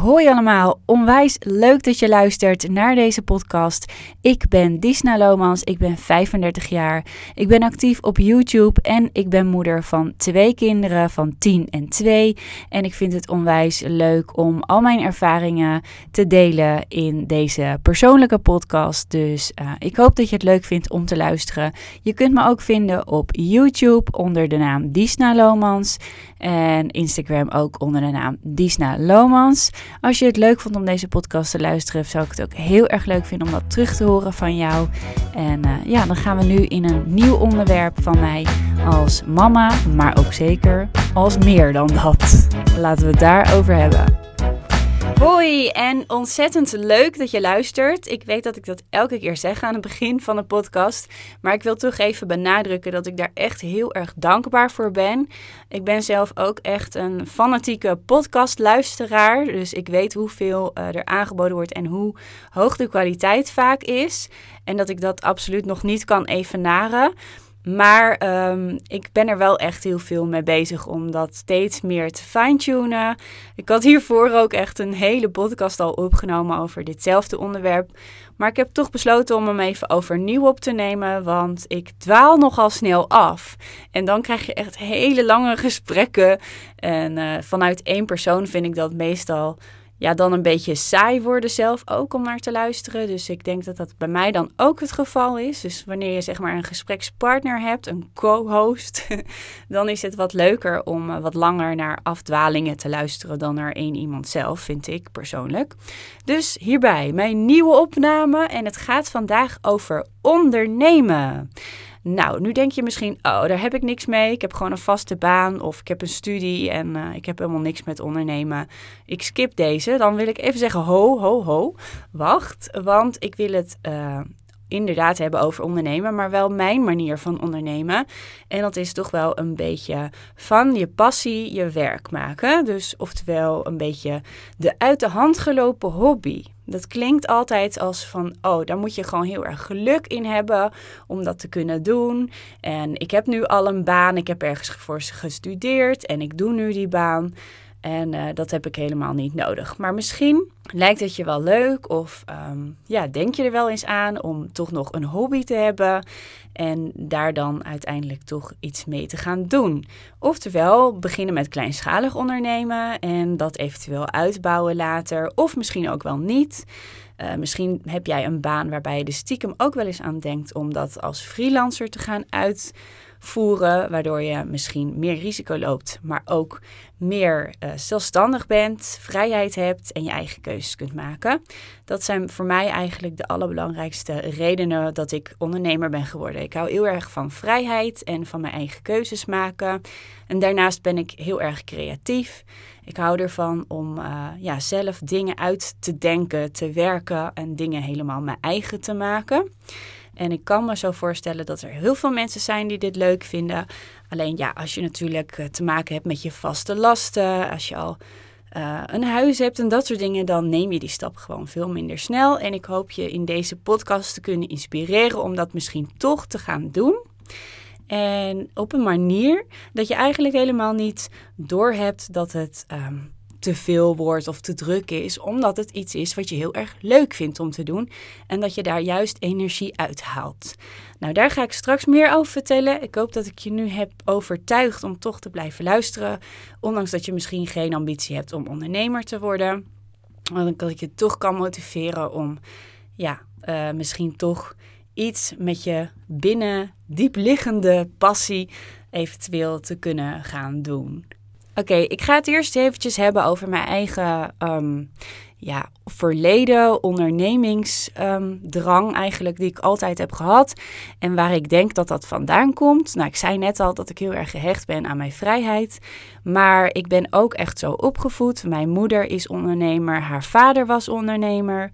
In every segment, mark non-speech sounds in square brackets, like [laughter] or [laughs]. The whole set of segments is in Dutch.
Hoi allemaal, onwijs leuk dat je luistert naar deze podcast. Ik ben Disna Lomans, ik ben 35 jaar. Ik ben actief op YouTube en ik ben moeder van twee kinderen van 10 en 2. En ik vind het onwijs leuk om al mijn ervaringen te delen in deze persoonlijke podcast. Dus uh, ik hoop dat je het leuk vindt om te luisteren. Je kunt me ook vinden op YouTube onder de naam Disna Lomans. En Instagram ook onder de naam Disna Lomans. Als je het leuk vond om deze podcast te luisteren, zou ik het ook heel erg leuk vinden om dat terug te horen van jou. En uh, ja, dan gaan we nu in een nieuw onderwerp van mij als mama, maar ook zeker als meer dan dat. Laten we het daarover hebben. Hoi en ontzettend leuk dat je luistert. Ik weet dat ik dat elke keer zeg aan het begin van de podcast, maar ik wil toch even benadrukken dat ik daar echt heel erg dankbaar voor ben. Ik ben zelf ook echt een fanatieke podcastluisteraar, dus ik weet hoeveel uh, er aangeboden wordt en hoe hoog de kwaliteit vaak is en dat ik dat absoluut nog niet kan evenaren. Maar um, ik ben er wel echt heel veel mee bezig om dat steeds meer te fine-tunen. Ik had hiervoor ook echt een hele podcast al opgenomen over ditzelfde onderwerp. Maar ik heb toch besloten om hem even overnieuw op te nemen, want ik dwaal nogal snel af. En dan krijg je echt hele lange gesprekken. En uh, vanuit één persoon vind ik dat meestal ja, dan een beetje saai worden zelf ook om naar te luisteren. Dus ik denk dat dat bij mij dan ook het geval is. Dus wanneer je zeg maar een gesprekspartner hebt, een co-host, [laughs] dan is het wat leuker om uh, wat langer naar afdwalingen te luisteren dan naar één iemand zelf, vind ik persoonlijk. Dus hierbij mijn nieuwe opname en het gaat vandaag over ondernemen. Nou, nu denk je misschien, oh, daar heb ik niks mee. Ik heb gewoon een vaste baan of ik heb een studie en uh, ik heb helemaal niks met ondernemen. Ik skip deze. Dan wil ik even zeggen, ho, ho, ho. Wacht, want ik wil het uh, inderdaad hebben over ondernemen, maar wel mijn manier van ondernemen. En dat is toch wel een beetje van je passie je werk maken. Dus oftewel een beetje de uit de hand gelopen hobby. Dat klinkt altijd als van, oh, daar moet je gewoon heel erg geluk in hebben om dat te kunnen doen. En ik heb nu al een baan, ik heb ergens voor gestudeerd en ik doe nu die baan. En uh, dat heb ik helemaal niet nodig. Maar misschien lijkt het je wel leuk of um, ja, denk je er wel eens aan om toch nog een hobby te hebben en daar dan uiteindelijk toch iets mee te gaan doen. Oftewel beginnen met kleinschalig ondernemen en dat eventueel uitbouwen later of misschien ook wel niet. Uh, misschien heb jij een baan waarbij je de stiekem ook wel eens aan denkt om dat als freelancer te gaan uitvoeren, waardoor je misschien meer risico loopt, maar ook meer uh, zelfstandig bent, vrijheid hebt en je eigen keuzes kunt maken. Dat zijn voor mij eigenlijk de allerbelangrijkste redenen dat ik ondernemer ben geworden. Ik hou heel erg van vrijheid en van mijn eigen keuzes maken. En daarnaast ben ik heel erg creatief. Ik hou ervan om uh, ja, zelf dingen uit te denken, te werken en dingen helemaal mijn eigen te maken. En ik kan me zo voorstellen dat er heel veel mensen zijn die dit leuk vinden. Alleen ja, als je natuurlijk uh, te maken hebt met je vaste lasten, als je al uh, een huis hebt en dat soort dingen, dan neem je die stap gewoon veel minder snel. En ik hoop je in deze podcast te kunnen inspireren om dat misschien toch te gaan doen. En op een manier dat je eigenlijk helemaal niet doorhebt dat het um, te veel wordt of te druk is, omdat het iets is wat je heel erg leuk vindt om te doen en dat je daar juist energie uit haalt. Nou, daar ga ik straks meer over vertellen. Ik hoop dat ik je nu heb overtuigd om toch te blijven luisteren, ondanks dat je misschien geen ambitie hebt om ondernemer te worden. Want dat ik je toch kan motiveren om, ja, uh, misschien toch iets met je binnen diepliggende passie eventueel te kunnen gaan doen. Oké, ik ga het eerst eventjes hebben over mijn eigen um, ja, verleden ondernemingsdrang eigenlijk die ik altijd heb gehad en waar ik denk dat dat vandaan komt. Nou, ik zei net al dat ik heel erg gehecht ben aan mijn vrijheid, maar ik ben ook echt zo opgevoed. Mijn moeder is ondernemer, haar vader was ondernemer,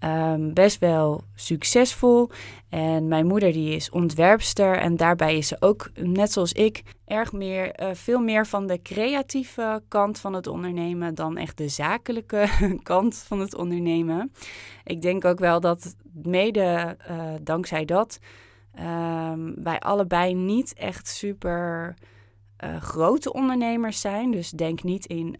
um, best wel succesvol en mijn moeder die is ontwerpster en daarbij is ze ook, net zoals ik, erg meer, uh, veel meer van de creatieve kant van het ondernemen dan echt de zakelijke [laughs] kant van het ondernemen. Ik denk ook wel dat mede uh, dankzij dat um, wij allebei niet echt super uh, grote ondernemers zijn. Dus denk niet in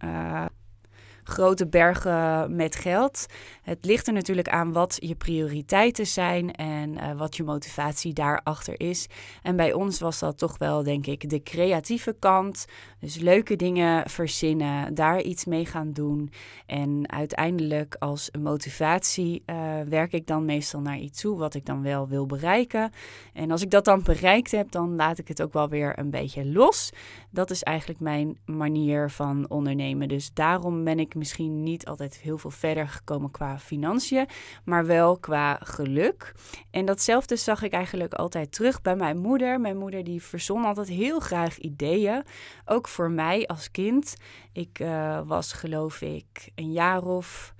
grote bergen met geld. Het ligt er natuurlijk aan wat je prioriteiten zijn en uh, wat je motivatie daarachter is. En bij ons was dat toch wel, denk ik, de creatieve kant. Dus leuke dingen verzinnen, daar iets mee gaan doen. En uiteindelijk als motivatie uh, werk ik dan meestal naar iets toe wat ik dan wel wil bereiken. En als ik dat dan bereikt heb, dan laat ik het ook wel weer een beetje los. Dat is eigenlijk mijn manier van ondernemen. Dus daarom ben ik misschien niet altijd heel veel verder gekomen qua financiën, maar wel qua geluk. En datzelfde zag ik eigenlijk altijd terug bij mijn moeder. Mijn moeder die verzon altijd heel graag ideeën, ook voor mij als kind. Ik uh, was geloof ik een jaar of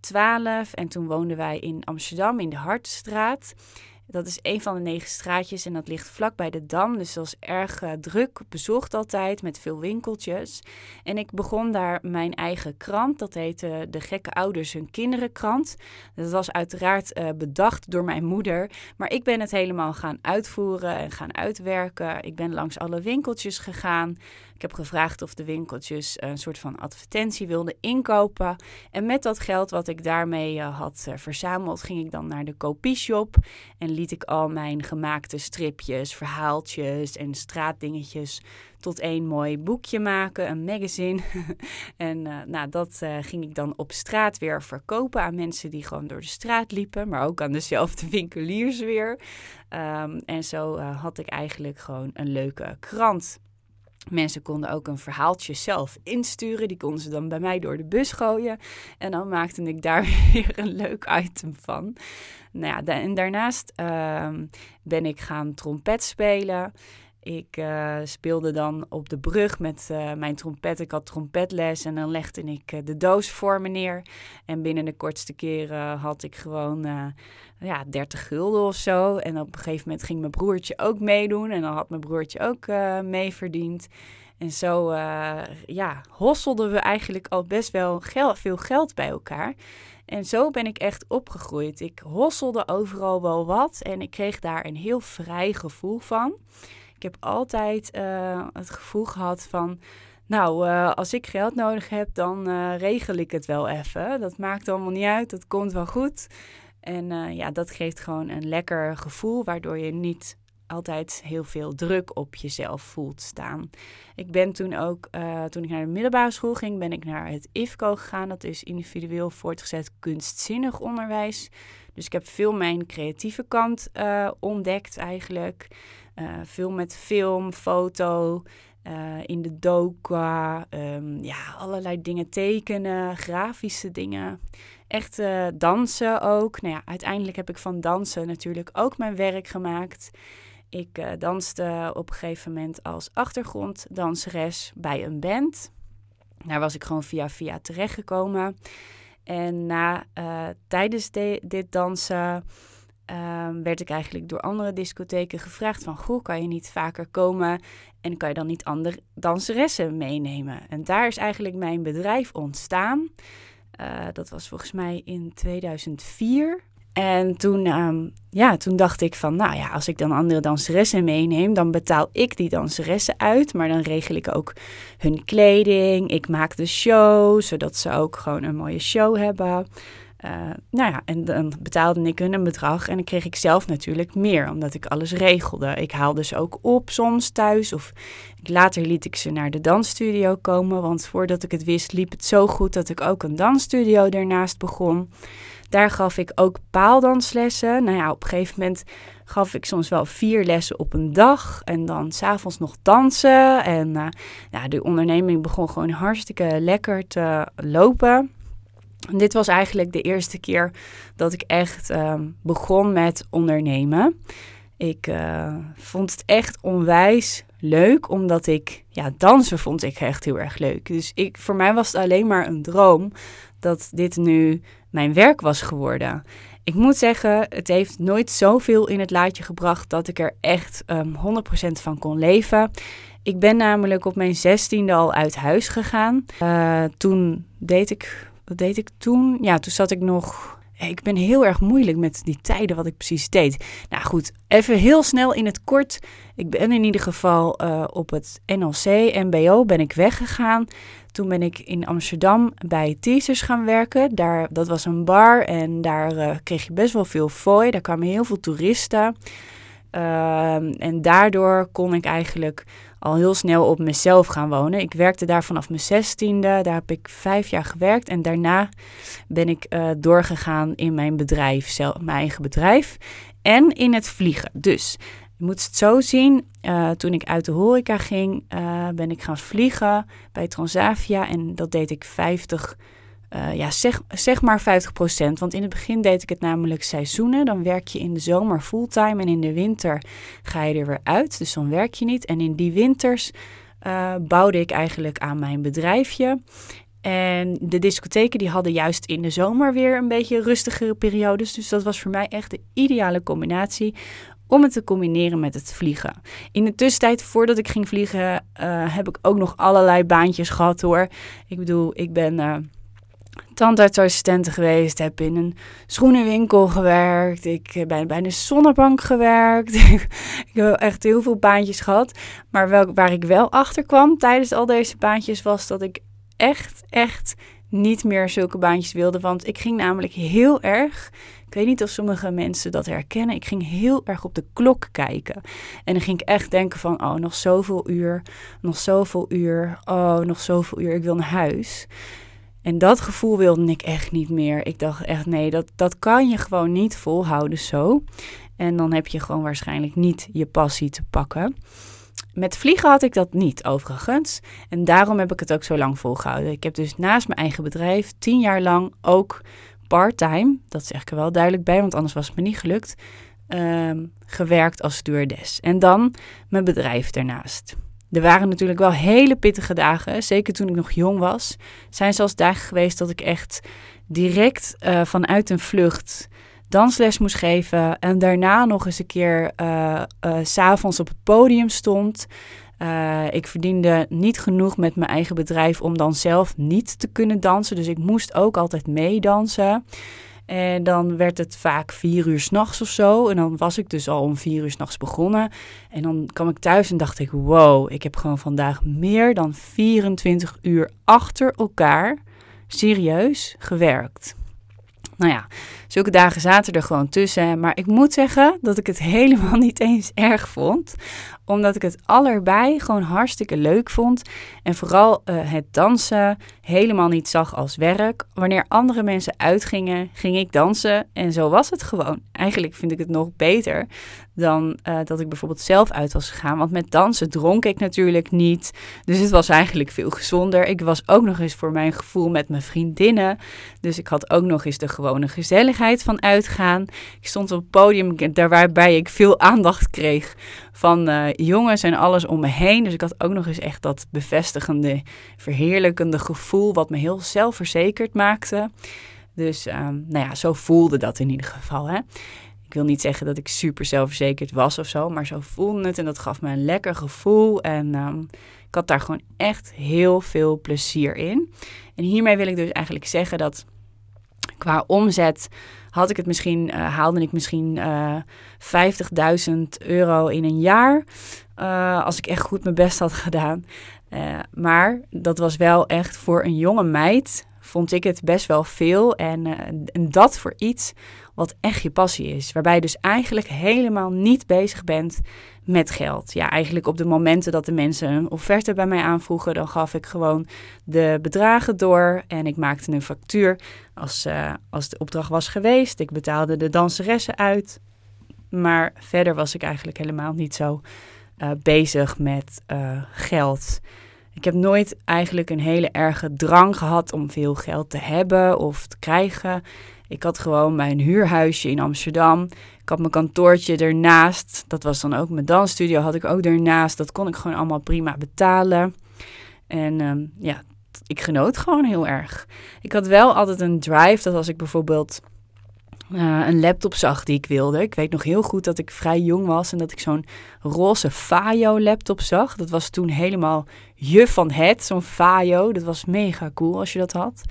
twaalf en toen woonden wij in Amsterdam in de Hartstraat. Dat is een van de negen straatjes en dat ligt vlak bij de Dam. Dus dat was erg uh, druk bezocht altijd met veel winkeltjes. En ik begon daar mijn eigen krant. Dat heette De Gekke Ouders Hun Kinderenkrant. Dat was uiteraard uh, bedacht door mijn moeder. Maar ik ben het helemaal gaan uitvoeren en gaan uitwerken. Ik ben langs alle winkeltjes gegaan. Ik heb gevraagd of de winkeltjes een soort van advertentie wilden inkopen. En met dat geld wat ik daarmee uh, had verzameld, ging ik dan naar de kopieshop en liet ik al mijn gemaakte stripjes, verhaaltjes en straatdingetjes tot één mooi boekje maken, een magazine. [laughs] en uh, nou, dat uh, ging ik dan op straat weer verkopen aan mensen die gewoon door de straat liepen, maar ook aan dezelfde [laughs] winkeliers weer. Um, en zo uh, had ik eigenlijk gewoon een leuke krant. Mensen konden ook een verhaaltje zelf insturen. Die konden ze dan bij mij door de bus gooien. En dan maakte ik daar [laughs] weer een leuk item van. Nou ja, en daarnaast uh, ben ik gaan trompet spelen. Ik uh, speelde dan op de brug met uh, mijn trompet. Ik had trompetles en dan legde ik uh, de doos voor me neer. En binnen de kortste keren had ik gewoon ja, 30 gulden of zo. En op een gegeven moment ging mijn broertje ook meedoen. En dan had mijn broertje ook mee verdiend. En zo ja, hosselden we eigenlijk al best wel veel geld bij elkaar. En zo ben ik echt opgegroeid. Ik hosselde overal wel wat en ik kreeg daar een heel vrij gevoel van. Ik heb altijd uh, het gevoel gehad van, nou, uh, als ik geld nodig heb, dan uh, regel ik het wel even. Dat maakt allemaal niet uit, dat komt wel goed. En ja, dat geeft gewoon een lekker gevoel, waardoor je niet altijd heel veel druk op jezelf voelt staan. Ik ben toen ook, toen ik naar de middelbare school ging, ben ik naar het IFCO gegaan. Dat is individueel voortgezet kunstzinnig onderwijs. Dus ik heb veel mijn creatieve kant ontdekt eigenlijk. Uh, veel met film, foto, in de doka, um, ja, allerlei dingen tekenen, grafische dingen. Echt dansen ook. Nou ja, uiteindelijk heb ik van dansen natuurlijk ook mijn werk gemaakt. Ik danste op een gegeven moment als achtergronddanseres bij een band. Daar was ik gewoon via via terechtgekomen. En na, tijdens de, dit dansen uh, werd ik eigenlijk door andere discotheken gevraagd van... Goh, kan je niet vaker komen en kan je dan niet andere danseressen meenemen? En daar is eigenlijk mijn bedrijf ontstaan. Uh, dat was volgens mij in 2004. En toen, um, ja, toen dacht ik van, nou ja, als ik dan andere danseressen meeneem, dan betaal ik die danseressen uit. Maar dan regel ik ook hun kleding. Ik maak de show, zodat ze ook gewoon een mooie show hebben. Uh, nou ja, en dan betaalde ik hun een bedrag en dan kreeg ik zelf natuurlijk meer, omdat ik alles regelde. Ik haalde ze ook op soms thuis of later liet ik ze naar de dansstudio komen, want voordat ik het wist liep het zo goed dat ik ook een dansstudio daarnaast begon. Daar gaf ik ook paaldanslessen. Nou ja, op een gegeven moment gaf ik soms wel vier lessen op een dag. En dan s'avonds nog dansen. En uh, ja, de onderneming begon gewoon hartstikke lekker te lopen. Dit was eigenlijk de eerste keer dat ik echt uh, begon met ondernemen. Ik uh, vond het echt onwijs leuk, omdat ik, ja, dansen vond ik echt heel erg leuk. Dus ik, voor mij was het alleen maar een droom dat dit nu mijn werk was geworden. Ik moet zeggen, het heeft nooit zoveel in het laadje gebracht dat ik er echt um, ehm, 100% van kon leven. Ik ben namelijk op mijn zestiende al uit huis gegaan. Uh, toen deed ik, wat deed ik toen? Ja, toen zat ik nog ik ben heel erg moeilijk met die tijden wat ik precies deed. Nou goed, even heel snel in het kort. Ik ben in ieder geval uh, op het NLC, MBO, ben ik weggegaan. Toen ben ik in Amsterdam bij Teasers gaan werken. Daar, dat was een bar en daar uh, kreeg je best wel veel fooi. Daar kwamen heel veel toeristen. Uh, en daardoor kon ik eigenlijk al heel snel op mezelf gaan wonen. Ik werkte daar vanaf mijn zestiende. Daar heb ik vijf jaar gewerkt. En daarna ben ik uh, doorgegaan in mijn bedrijf, zelf, mijn eigen bedrijf. En in het vliegen. Dus je moet het zo zien. Uh, toen ik uit de horeca ging, uh, ben ik gaan vliegen bij Transavia. En dat deed ik 50 uh, ja, zeg, zeg maar 50%. Want in het begin deed ik het namelijk seizoenen. Dan werk je in de zomer fulltime en in de winter ga je er weer uit. Dus dan werk je niet. En in die winters uh, bouwde ik eigenlijk aan mijn bedrijfje. En de discotheken die hadden juist in de zomer weer een beetje rustigere periodes. Dus dat was voor mij echt de ideale combinatie om het te combineren met het vliegen. In de tussentijd, voordat ik ging vliegen, uh, heb ik ook nog allerlei baantjes gehad hoor. Ik bedoel, ik ben tandartsassistente geweest, heb in een schoenenwinkel gewerkt, ik ben bij een zonnebank gewerkt. [laughs] ik heb echt heel veel baantjes gehad. Maar wel, waar ik wel achter kwam tijdens al deze baantjes was dat ik echt, echt niet meer zulke baantjes wilde. Want ik ging namelijk heel erg. Ik weet niet of sommige mensen dat herkennen. Ik ging heel erg op de klok kijken. En dan ging ik echt denken van, oh, nog zoveel uur, nog zoveel uur, oh, nog zoveel uur, ik wil naar huis. En dat gevoel wilde ik echt niet meer. Ik dacht echt, nee, dat, dat kan je gewoon niet volhouden zo. En dan heb je gewoon waarschijnlijk niet je passie te pakken. Met vliegen had ik dat niet, overigens. En daarom heb ik het ook zo lang volgehouden. Ik heb dus naast mijn eigen bedrijf tien jaar lang ook part-time, dat zeg ik er wel duidelijk bij, want anders was het me niet gelukt, um, gewerkt als stewardess. En dan mijn bedrijf ernaast. Er waren natuurlijk wel hele pittige dagen, zeker toen ik nog jong was. zijn zelfs dagen geweest dat ik echt direct uh, vanuit een vlucht dansles moest geven. En daarna nog eens een keer uh, uh, s'avonds op het podium stond. Ik verdiende niet genoeg met mijn eigen bedrijf om dan zelf niet te kunnen dansen. Dus ik moest ook altijd meedansen. En dan werd het vaak vier uur s'nachts of zo. En dan was ik dus al om vier uur s'nachts begonnen. En dan kwam ik thuis en dacht ik: wow, ik heb gewoon vandaag meer dan 24 uur achter elkaar serieus gewerkt. Nou ja, zulke dagen zaten er gewoon tussen. Maar ik moet zeggen dat ik het [laughs] helemaal niet eens erg vond. Omdat ik het allerbei gewoon hartstikke leuk vond. En vooral uh, het dansen helemaal niet zag als werk. Wanneer andere mensen uitgingen, ging ik dansen. En zo was het gewoon. Eigenlijk vind ik het nog beter dan uh, dat ik bijvoorbeeld zelf uit was gegaan. Want met dansen dronk ik natuurlijk niet. Dus het was eigenlijk veel gezonder. Ik was ook nog eens voor mijn gevoel met mijn vriendinnen. Dus ik had ook nog eens de gewone gezelligheid van uitgaan. Ik stond op het podium waarbij ik veel aandacht kreeg van uh, jongens en alles om me heen. Dus ik had ook nog eens echt dat bevestigende, verheerlijkende gevoel wat me heel zelfverzekerd maakte. Dus um, nou ja, zo voelde dat in ieder geval. Hè. Ik wil niet zeggen dat ik super zelfverzekerd was of zo, maar zo voelde het en dat gaf me een lekker gevoel. En um, ik had daar gewoon echt heel veel plezier in. En hiermee wil ik dus eigenlijk zeggen dat qua omzet had ik het misschien, uh, haalde ik misschien uh, eh, 50.000 euro in een jaar. Uh, als ik echt goed mijn best had gedaan. maar dat was wel echt voor een jonge meid, vond ik het best wel veel. En, en dat voor iets wat echt je passie is. Waarbij je dus eigenlijk helemaal niet bezig bent met geld. Ja, eigenlijk op de momenten dat de mensen een offerte bij mij aanvroegen, dan gaf ik gewoon de bedragen door en ik maakte een factuur als, uh, als de opdracht was geweest. Ik betaalde de danseressen uit. Maar verder was ik eigenlijk helemaal niet zo uh, bezig met geld. Ik heb nooit eigenlijk een hele erge drang gehad om veel geld te hebben of te krijgen. Ik had gewoon mijn huurhuisje in Amsterdam. Ik had mijn kantoortje ernaast. Dat was dan ook mijn dansstudio, had ik ook ernaast. Dat kon ik gewoon allemaal prima betalen. En um, ja, ik genoot gewoon heel erg. Ik had wel altijd een drive dat als ik bijvoorbeeld uh, een laptop zag die ik wilde. Ik weet nog heel goed dat ik vrij jong was en dat ik zo'n roze Fajo laptop zag. Dat was toen helemaal je van het, zo'n Fajo. Dat was mega cool als je dat had.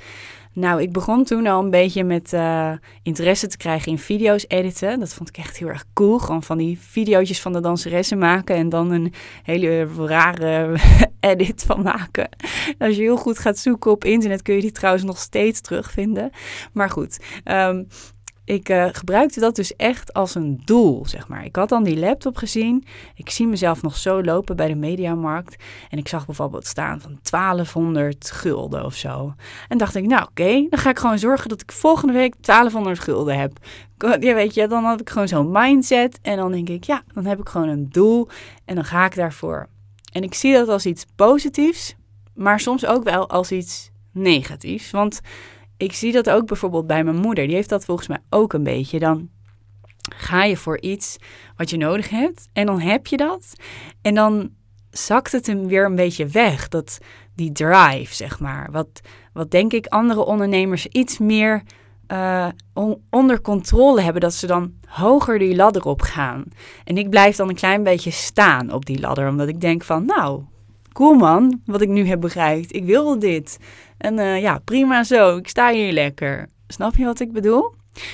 Nou, ik begon toen al een beetje met uh, interesse te krijgen in video's editen. Dat vond ik echt heel erg cool. Gewoon van die video's van de danseressen maken en dan een hele rare [laughs] edit van maken. Als je heel goed gaat zoeken op internet kun je die trouwens nog steeds terugvinden. Maar goed, um, ik uh, gebruikte dat dus echt als een doel, zeg maar. Ik had dan die laptop gezien. Ik zie mezelf nog zo lopen bij de mediamarkt. En ik zag bijvoorbeeld staan van 1200 gulden of zo. En dacht ik, nou oké, dan ga ik gewoon zorgen dat ik volgende week 1200 gulden heb. Ja, weet je, dan had ik gewoon zo'n mindset. En dan denk ik, ja, dan heb ik gewoon een doel. En dan ga ik daarvoor. En ik zie dat als iets positiefs, maar soms ook wel als iets negatiefs. Want ik zie dat ook bijvoorbeeld bij mijn moeder. Die heeft dat volgens mij ook een beetje. Dan ga je voor iets wat je nodig hebt en dan heb je dat. En dan zakt het hem weer een beetje weg. Dat, die drive, zeg maar. Wat, wat denk ik andere ondernemers iets meer uh, onder controle hebben. Dat ze dan hoger die ladder op gaan. En ik blijf dan een klein beetje staan op die ladder. Omdat ik denk van, nou, cool man, wat ik nu heb bereikt. Ik wil dit. En uh, ja, prima zo. Ik sta hier lekker. Snap je wat ik bedoel?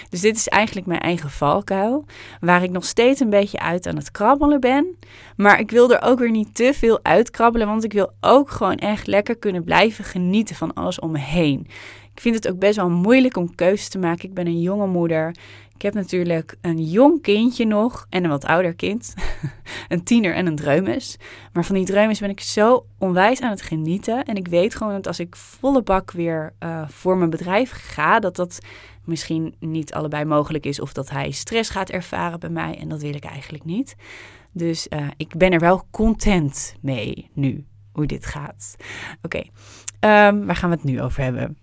Dus dit is eigenlijk mijn eigen valkuil, waar ik nog steeds een beetje uit aan het krabbelen ben. Maar ik wil er ook weer niet te veel uitkrabbelen, want ik wil ook gewoon echt lekker kunnen blijven genieten van alles om me heen. Ik vind het ook best wel moeilijk om keuzes te maken. Ik ben een jonge moeder. Ik heb natuurlijk een jong kindje nog en een wat ouder kind. [laughs] een tiener en een dreumes. Maar van die dreumes ben ik zo onwijs aan het genieten. En ik weet gewoon dat als ik volle bak weer uh, voor mijn bedrijf ga, dat dat misschien niet allebei mogelijk is. Of dat hij stress gaat ervaren bij mij. En dat wil ik eigenlijk niet. Dus uh, ik ben er wel content mee nu, hoe dit gaat. Oké, um, waar gaan we het nu over hebben?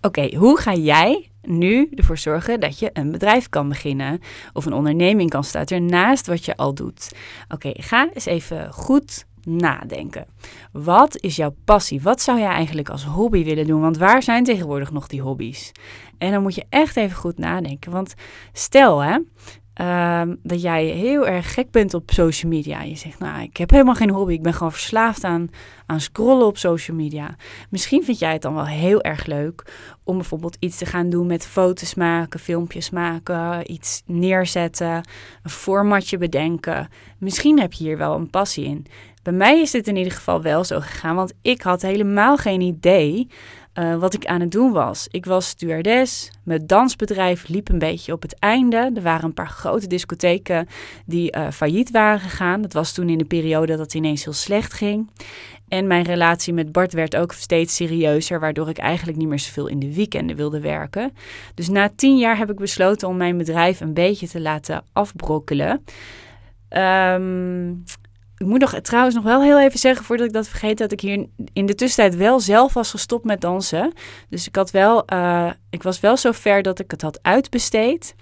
Oké, hoe ga jij nu ervoor zorgen dat je een bedrijf kan beginnen of een onderneming kan starten naast wat je al doet? Oké, ga eens even goed nadenken. Wat is jouw passie? Wat zou jij eigenlijk als hobby willen doen? Want waar zijn tegenwoordig nog die hobby's? En dan moet je echt even goed nadenken. Want stel hè, Ehm, dat jij heel erg gek bent op social media. Je zegt, nou, ik heb helemaal geen hobby. Ik ben gewoon verslaafd aan, aan scrollen op social media. Misschien vind jij het dan wel heel erg leuk om bijvoorbeeld iets te gaan doen met foto's maken, filmpjes maken, iets neerzetten, een formatje bedenken. Misschien heb je hier wel een passie in. Bij mij is dit in ieder geval wel zo gegaan, want ik had helemaal geen idee uh, wat ik aan het doen was. Ik was stewardess. Mijn dansbedrijf liep een beetje op het einde. Er waren een paar grote discotheken die uh, failliet waren gegaan. Dat was toen in de periode dat het ineens heel slecht ging. En mijn relatie met Bart werd ook steeds serieuzer, waardoor ik eigenlijk niet meer zoveel in de weekenden wilde werken. Dus na tien jaar heb ik besloten om mijn bedrijf een beetje te laten afbrokkelen. Um, ik moet nog trouwens nog wel heel even zeggen, voordat ik dat vergeet, dat ik hier in de tussentijd wel zelf was gestopt met dansen. Dus ik had wel, uh, ik was wel zo ver dat ik het had uitbesteed.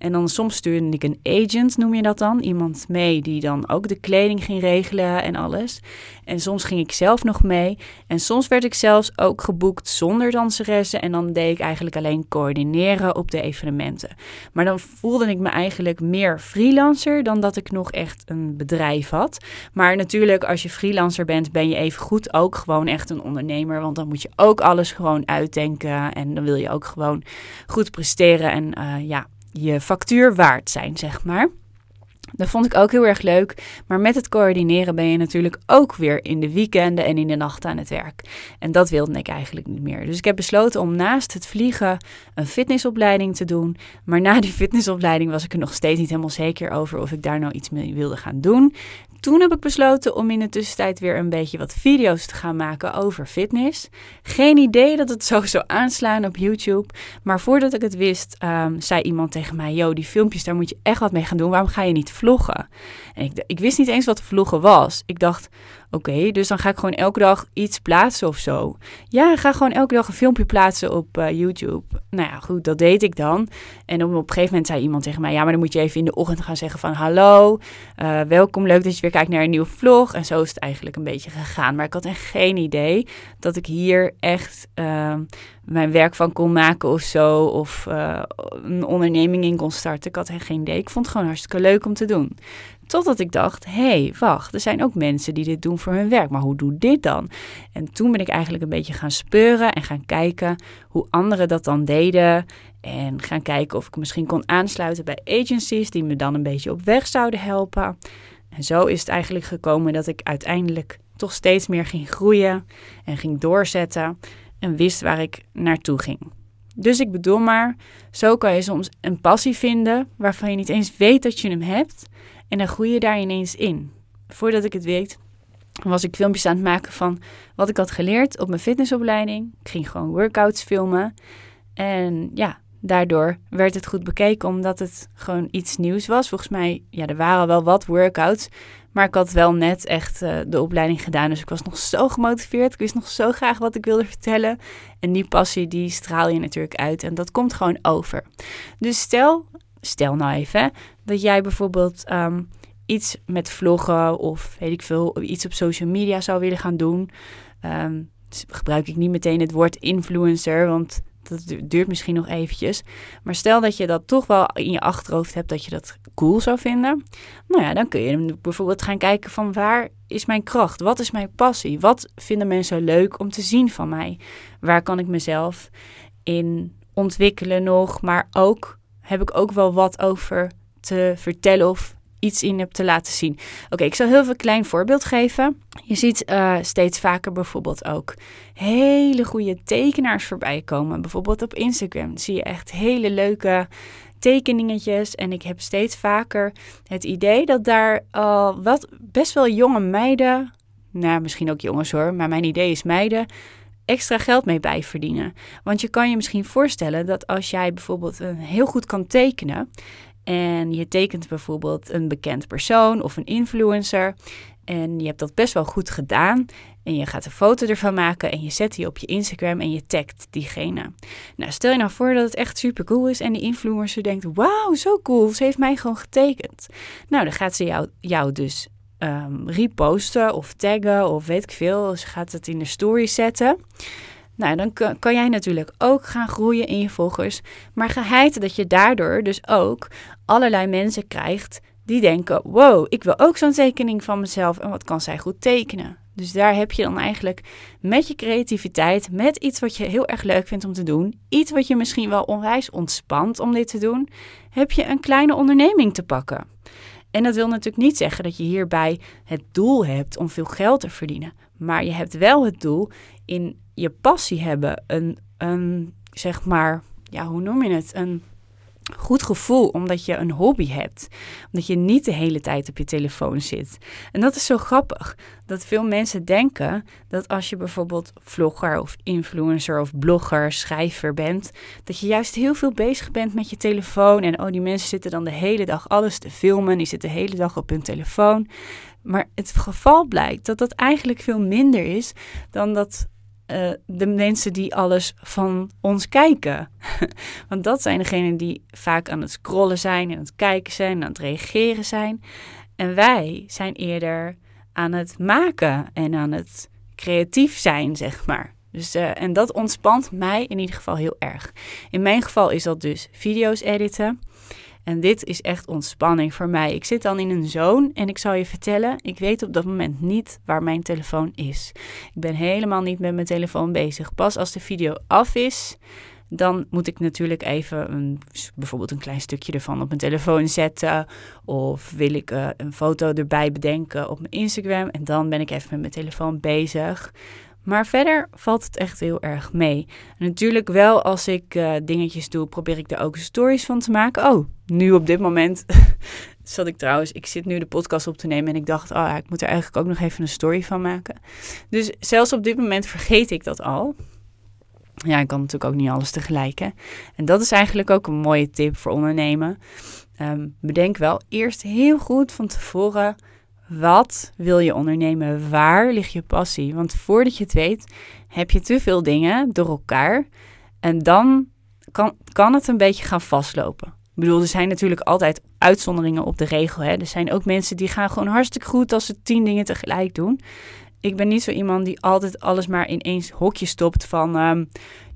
En dan soms stuurde ik een agent, noem je dat dan. Iemand mee die dan ook de kleding ging regelen en alles. En soms ging ik zelf nog mee. En soms werd ik zelfs ook geboekt zonder danseressen. En dan deed ik eigenlijk alleen coördineren op de evenementen. Maar dan voelde ik me eigenlijk meer freelancer dan dat ik nog echt een bedrijf had. Maar natuurlijk, als je freelancer bent, ben je even goed ook gewoon echt een ondernemer. Want dan moet je ook alles gewoon uitdenken. En dan wil je ook gewoon goed presteren. En uh, ja, je factuur waard zijn, zeg maar. Dat vond ik ook heel erg leuk. Maar met het coördineren ben je natuurlijk ook weer in de weekenden en in de nachten aan het werk. En dat wilde ik eigenlijk niet meer. Dus ik heb besloten om naast het vliegen een fitnessopleiding te doen. Maar na die fitnessopleiding was ik er nog steeds niet helemaal zeker over of ik daar nou iets mee wilde gaan doen. Toen heb ik besloten om in de tussentijd weer een beetje wat video's te gaan maken over fitness. Geen idee dat het zo zou aanslaan op YouTube. Maar voordat ik het wist, um, zei iemand tegen mij: Yo, die filmpjes, daar moet je echt wat mee gaan doen. Waarom ga je niet vloggen? En ik, ik wist niet eens wat vloggen was. Ik dacht: Oké, dus dan ga ik gewoon elke dag iets plaatsen of zo. Ja, ga gewoon elke dag een filmpje plaatsen op uh, YouTube. Nou ja, goed, dat deed ik dan. En op, een gegeven moment zei iemand tegen mij: Ja, maar dan moet je even in de ochtend gaan zeggen van hallo, uh, welkom, leuk dat je weer kijkt naar een nieuwe vlog. En zo is het eigenlijk een beetje gegaan. Maar ik had echt geen idee dat ik hier echt uh, mijn werk van kon maken of zo. Of uh, een onderneming in kon starten. Ik had echt geen idee. Ik vond het gewoon hartstikke leuk om te doen. Totdat ik dacht, hé, hey, wacht, er zijn ook mensen die dit doen voor hun werk. Maar hoe doe dit dan? En toen ben ik eigenlijk een beetje gaan speuren en gaan kijken hoe anderen dat dan deden. En gaan kijken of ik misschien kon aansluiten bij agencies die me dan een beetje op weg zouden helpen. En zo is het eigenlijk gekomen dat ik uiteindelijk toch steeds meer ging groeien en ging doorzetten en wist waar ik naartoe ging. Dus ik bedoel maar, zo kan je soms een passie vinden waarvan je niet eens weet dat je hem hebt en dan groei je daar ineens in. Voordat ik het weet, was ik filmpjes aan het maken van wat ik had geleerd op mijn fitnessopleiding. Ik ging gewoon workouts filmen. En ja, daardoor werd het goed bekeken omdat het gewoon iets nieuws was. Volgens mij, ja, er waren wel wat workouts. Maar ik had wel net echt uh, de opleiding gedaan. Dus ik was nog zo gemotiveerd. Ik wist nog zo graag wat ik wilde vertellen. En die passie, die straal je natuurlijk uit. En dat komt gewoon over. Dus stel, stel nou even, dat jij bijvoorbeeld um, iets met vloggen of weet ik veel, iets op social media zou willen gaan doen. Um, gebruik ik niet meteen het woord influencer, want dat duurt misschien nog eventjes. Maar stel dat je dat toch wel in je achterhoofd hebt dat je dat cool zou vinden. Nou ja, dan kun je bijvoorbeeld gaan kijken van waar is mijn kracht? Wat is mijn passie? Wat vinden mensen leuk om te zien van mij? Waar kan ik mezelf in ontwikkelen nog? Maar ook heb ik ook wel wat over te vertellen of iets in heb te laten zien. Oké, ik zal heel veel klein voorbeeld geven. Je ziet uh, steeds vaker bijvoorbeeld ook hele goede tekenaars voorbij komen. Bijvoorbeeld op Instagram zie je echt hele leuke tekeningetjes. En ik heb steeds vaker het idee dat daar al wat best wel jonge meiden, nou misschien ook jongens hoor, maar mijn idee is meiden, extra geld mee bijverdienen. Want je kan je misschien voorstellen dat als jij bijvoorbeeld een heel goed kan tekenen en je tekent bijvoorbeeld een bekend persoon of een influencer en je hebt dat best wel goed gedaan en je gaat een foto ervan maken en je zet die op je Instagram en je tagt diegene. Nou, stel je nou voor dat het echt super cool is en die influencer denkt, wauw, zo cool, ze heeft mij gewoon getekend. Nou, dan gaat ze jou, jou dus um, reposten of taggen of weet ik veel. Ze gaat het in de story zetten. Nou, dan kan, jij natuurlijk ook gaan groeien in je volgers. Maar geheid dat je daardoor dus ook allerlei mensen krijgt die denken: wow, ik wil ook zo'n tekening van mezelf en wat kan zij goed tekenen. Dus daar heb je dan eigenlijk met je creativiteit, met iets wat je heel erg leuk vindt om te doen, iets wat je misschien wel onwijs ontspant om dit te doen, heb je een kleine onderneming te pakken. En dat wil natuurlijk niet zeggen dat je hierbij het doel hebt om veel geld te verdienen. Maar je hebt wel het doel in je passie hebben, een, een zeg maar, ja, hoe noem je het? Een goed gevoel omdat je een hobby hebt. Omdat je niet de hele tijd op je telefoon zit. En dat is zo grappig. Dat veel mensen denken dat als je bijvoorbeeld vlogger of influencer of blogger, schrijver bent, dat je juist heel veel bezig bent met je telefoon. En oh, die mensen zitten dan de hele dag alles te filmen. Die zitten de hele dag op hun telefoon. Maar het geval blijkt dat dat eigenlijk veel minder is dan dat uh, de mensen die alles van ons kijken. [laughs] Want dat zijn degenen die vaak aan het scrollen zijn, aan het kijken zijn, aan het reageren zijn. En wij zijn eerder aan het maken en aan het creatief zijn, zeg maar. Dus, uh, en dat ontspant mij in ieder geval heel erg. In mijn geval is dat dus video's editen. En dit is echt ontspanning voor mij. Ik zit dan in een zone en ik zal je vertellen, ik weet op dat moment niet waar mijn telefoon is. Ik ben helemaal niet met mijn telefoon bezig. Pas als de video af is, dan moet ik natuurlijk even een, bijvoorbeeld een klein stukje ervan op mijn telefoon zetten. Of wil ik uh, een foto erbij bedenken op mijn Instagram. En dan ben ik even met mijn telefoon bezig. Maar verder valt het echt heel erg mee. natuurlijk wel als ik uh, dingetjes doe, probeer ik er ook stories van te maken. Oh, nu op dit moment [laughs] zat ik trouwens, ik zit nu de podcast op te nemen en ik dacht, oh, ik moet er eigenlijk ook nog even een story van maken. Dus zelfs op dit moment vergeet ik dat al. Ja, ik kan natuurlijk ook niet alles tegelijk. Hè? En dat is eigenlijk ook een mooie tip voor ondernemen. Um, bedenk wel eerst heel goed van tevoren wat wil je ondernemen? Waar ligt je passie? Want voordat je het weet, heb je te veel dingen door elkaar. En dan kan, kan het een beetje gaan vastlopen. Ik bedoel, er zijn natuurlijk altijd uitzonderingen op de regel. Hè? Er zijn ook mensen die gaan gewoon hartstikke goed als ze tien dingen tegelijk doen. ik ben niet zo iemand die altijd alles maar in één hokje stopt van... ehm,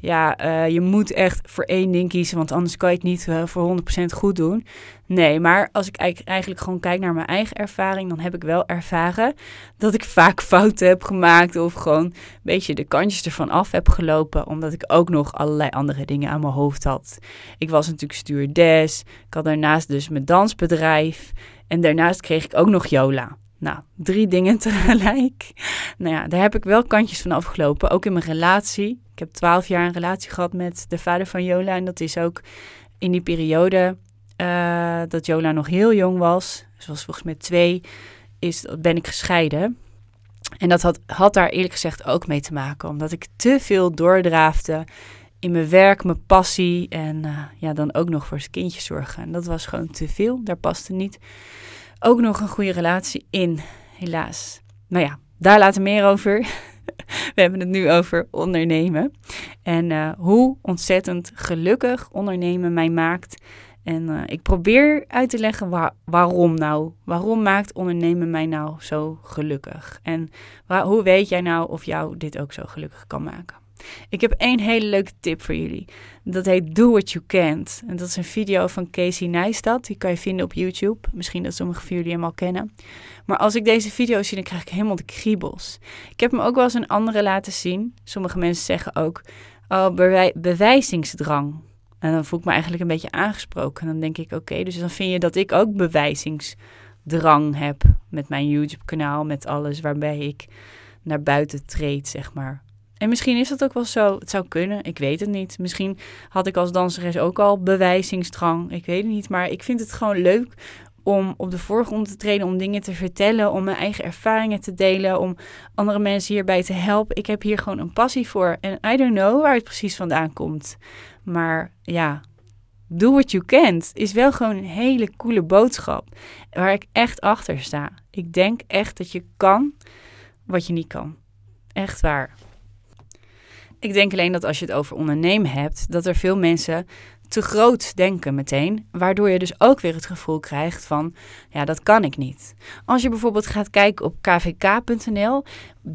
ja, eh, je moet echt voor één ding kiezen, want anders kan je het niet uh, voor 100% goed doen. Nee, maar als ik eigenlijk gewoon kijk naar mijn eigen ervaring, dan heb ik wel ervaren dat ik [laughs] vaak fouten heb gemaakt of gewoon een beetje de kantjes ervan af heb gelopen, omdat ik ook nog allerlei andere dingen aan mijn hoofd had. Ik was natuurlijk stewardess, ik had daarnaast dus mijn dansbedrijf en daarnaast kreeg ik ook nog Yola. Nou, drie dingen [laughs] tegelijk. Nou ja, daar heb ik wel kantjes van afgelopen. Ook in mijn relatie. Ik heb twaalf jaar een relatie gehad met de vader van Jola. En dat is ook in die periode uh, dat Jola nog heel jong was. Ze was volgens mij twee. Is, ben ik gescheiden. En dat had, had daar eerlijk gezegd ook mee te maken. Omdat ik te veel doordraafde in mijn werk, mijn passie. En uh, ja, dan ook nog voor zijn kindje zorgen. En dat was gewoon te veel. Daar paste niet ook nog een goede relatie in, helaas. Nou ja, daar later meer over. [laughs] We hebben het nu over ondernemen. En uh, hoe ontzettend gelukkig ondernemen mij maakt. En uh, ik probeer uit te leggen waar, waarom nou. Waarom maakt ondernemen mij nou zo gelukkig? En hoe weet jij nou of jou dit ook zo gelukkig kan maken? Ik heb één hele leuke tip voor jullie. Dat heet Do What You Can't. En dat is een video van Casey Neistat. Die kan je vinden op YouTube. Misschien dat sommigen van jullie hem al kennen. Maar als ik deze video zie, dan krijg ik helemaal de kriebels. Ik heb hem ook wel eens een andere laten zien. Sommige mensen zeggen ook, oh, bewijzingsdrang. En dan voel ik me eigenlijk een beetje aangesproken. En dan denk ik, oké, dus dan vind je dat ik ook bewijzingsdrang heb met mijn YouTube-kanaal, met alles waarbij ik naar buiten treed, zeg maar. En misschien is dat ook wel zo. Het zou kunnen. Ik weet het niet. Misschien had ik als danseres ook al bewijzingsdrang. Ik weet het niet. Maar ik vind het gewoon leuk om op de voorgrond te treden, om dingen te vertellen, om mijn eigen ervaringen te delen, om andere mensen hierbij te helpen. Ik heb hier gewoon een passie voor. En I don't know waar het precies vandaan komt. Maar ja, do what you can is wel gewoon een hele coole boodschap. Waar ik echt achter sta. Ik denk echt dat je kan wat je niet kan. Echt waar. Ik denk alleen dat als je het over ondernemen hebt, dat er veel mensen te groot denken meteen, waardoor je dus ook weer het gevoel krijgt van, ja, dat kan ik niet. Als je bijvoorbeeld gaat kijken op kvk.nl,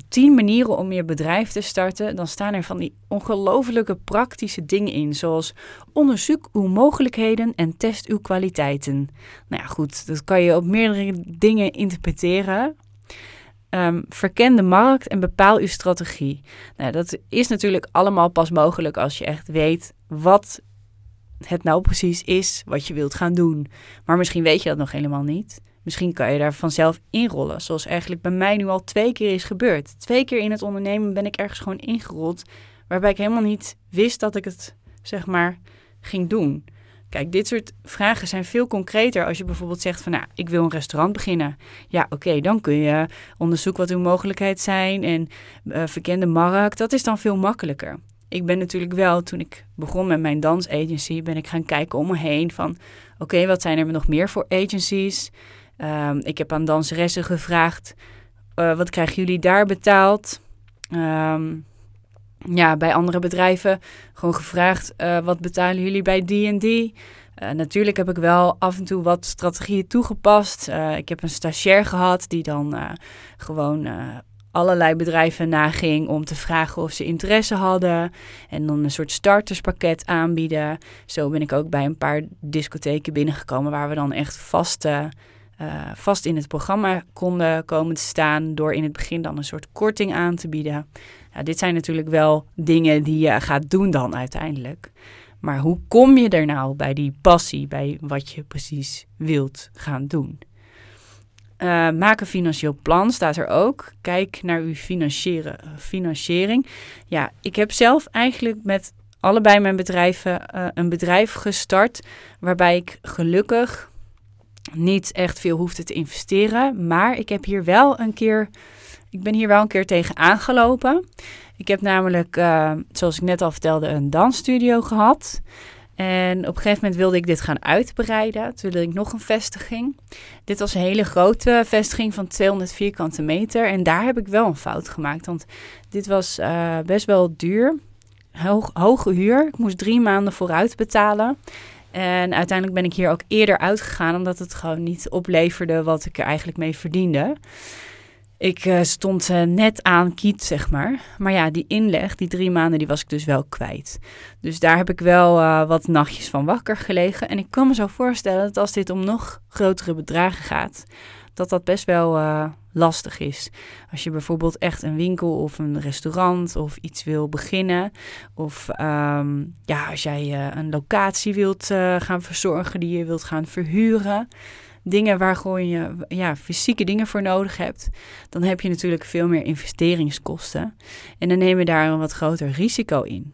10 manieren om je bedrijf te starten, dan staan er van die ongelofelijke praktische dingen in, zoals onderzoek uw mogelijkheden en test uw kwaliteiten. Nou ja, goed, dat kan je op meerdere dingen interpreteren. Um, verken de markt en bepaal uw strategie. Nou, dat is natuurlijk allemaal pas mogelijk als je echt weet wat het nou precies is wat je wilt gaan doen. Maar misschien weet je dat nog helemaal niet. Misschien kan je daar vanzelf inrollen, zoals eigenlijk bij mij nu al twee keer is gebeurd. Twee keer in het ondernemen ben ik ergens gewoon ingerold, waarbij ik helemaal niet wist dat ik het, zeg maar, ging doen. Kijk, dit soort vragen zijn veel concreter als je bijvoorbeeld zegt van, nou, ik wil een restaurant beginnen. Ja, oké, dan kun je onderzoeken wat uw mogelijkheden zijn en uh, verkende markt. Dat is dan veel makkelijker. Ik ben natuurlijk wel, toen ik begon met mijn dansagency, ben ik gaan kijken om me heen van, oké, wat zijn er nog meer voor agencies? Um, ik heb aan danseressen gevraagd, uh, wat krijgen jullie daar betaald? Um, ja, bij andere bedrijven gewoon gevraagd: uh, wat betalen jullie bij die en die? Uh, natuurlijk heb ik wel af en toe wat strategieën toegepast. Uh, ik heb een stagiair gehad die dan gewoon allerlei bedrijven naging om te vragen of ze interesse hadden. En dan een soort starterspakket aanbieden. Zo ben ik ook bij een paar discotheken binnengekomen waar we dan echt vaste uh, vast in het programma konden komen te staan door in het begin dan een soort korting aan te bieden. Ja, dit zijn natuurlijk wel dingen die je gaat doen dan uiteindelijk. Maar hoe kom je er nou bij die passie, bij wat je precies wilt gaan doen? Uh, maak een financieel plan staat er ook. Kijk naar uw financiering. Ja, ik heb zelf eigenlijk met allebei mijn bedrijven uh, een bedrijf gestart waarbij ik gelukkig niet echt veel hoefde te investeren. Maar ik heb hier wel een keer, ik ben hier wel een keer tegen aangelopen. Ik heb namelijk, uh, zoals ik net al vertelde, een dansstudio gehad. En op een gegeven moment wilde ik dit gaan uitbreiden. Toen wilde ik nog een vestiging. Dit was een hele grote vestiging van 200 vierkante meter. En daar heb ik wel een fout gemaakt. Want dit was uh, best wel duur. Hoge huur. Ik moest drie maanden vooruit betalen. En uiteindelijk ben ik hier ook eerder uitgegaan, omdat het gewoon niet opleverde wat ik er eigenlijk mee verdiende. Ik uh, stond uh, net aan kiet, zeg maar. Maar ja, die inleg, die drie maanden, die was ik dus wel kwijt. Dus daar heb ik wel uh, wat nachtjes van wakker gelegen. En ik kan me zo voorstellen dat als dit om nog grotere bedragen gaat, dat dat best wel lastig is. Als je bijvoorbeeld echt een winkel of een restaurant of iets wil beginnen. Of um, ja, als jij een locatie wilt gaan verzorgen die je wilt gaan verhuren dingen waar gewoon je ja, fysieke dingen voor nodig hebt, dan heb je natuurlijk veel meer investeringskosten. En dan neem je daar een wat groter risico in.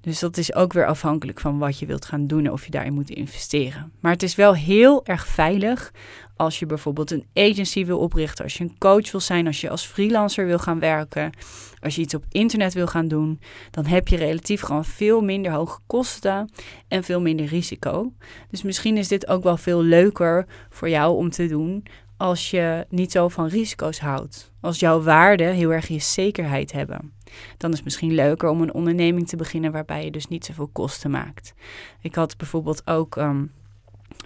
Dus dat is ook weer afhankelijk van wat je wilt gaan doen of je daarin moet investeren. Maar het is wel heel erg veilig als je bijvoorbeeld een agency wil oprichten, als je een coach wil zijn, als je als freelancer wil gaan werken, als je iets op internet wil gaan doen, dan heb je relatief gewoon veel minder hoge kosten en veel minder risico. Dus misschien is dit ook wel veel leuker voor jou om te doen als je niet zo van risico's houdt. Als jouw waarden heel erg je zekerheid hebben. Dan is het misschien leuker om een onderneming te beginnen waarbij je dus niet zoveel kosten maakt. Ik had bijvoorbeeld ook um,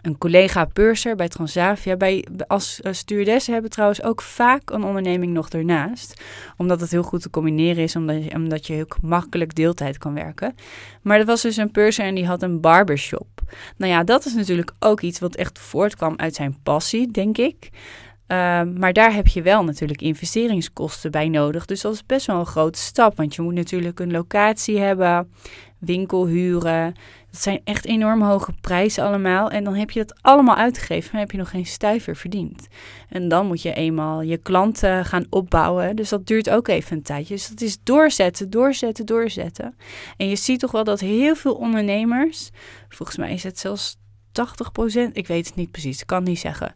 een collega purser bij Transavia. Bij, als uh, stewardess hebben trouwens ook vaak een onderneming nog ernaast. Omdat het heel goed te combineren is, omdat je, omdat je heel makkelijk deeltijd kan werken. Maar er was dus een purser en die had een barbershop. Nou ja, dat is natuurlijk ook iets wat echt voortkwam uit zijn passie, denk ik. Uh, maar daar heb je wel natuurlijk investeringskosten bij nodig. Dus dat is best wel een grote stap. Want je moet natuurlijk een locatie hebben, winkel huren. Dat zijn echt enorm hoge prijzen allemaal. En dan heb je dat allemaal uitgegeven, maar heb je nog geen stuiver verdiend. En dan moet je eenmaal je klanten gaan opbouwen. Dus dat duurt ook even een tijdje. Dus dat is doorzetten, doorzetten, doorzetten. En je ziet toch wel dat heel veel ondernemers, volgens mij is het zelfs 80%, ik weet het niet precies, ik kan niet zeggen.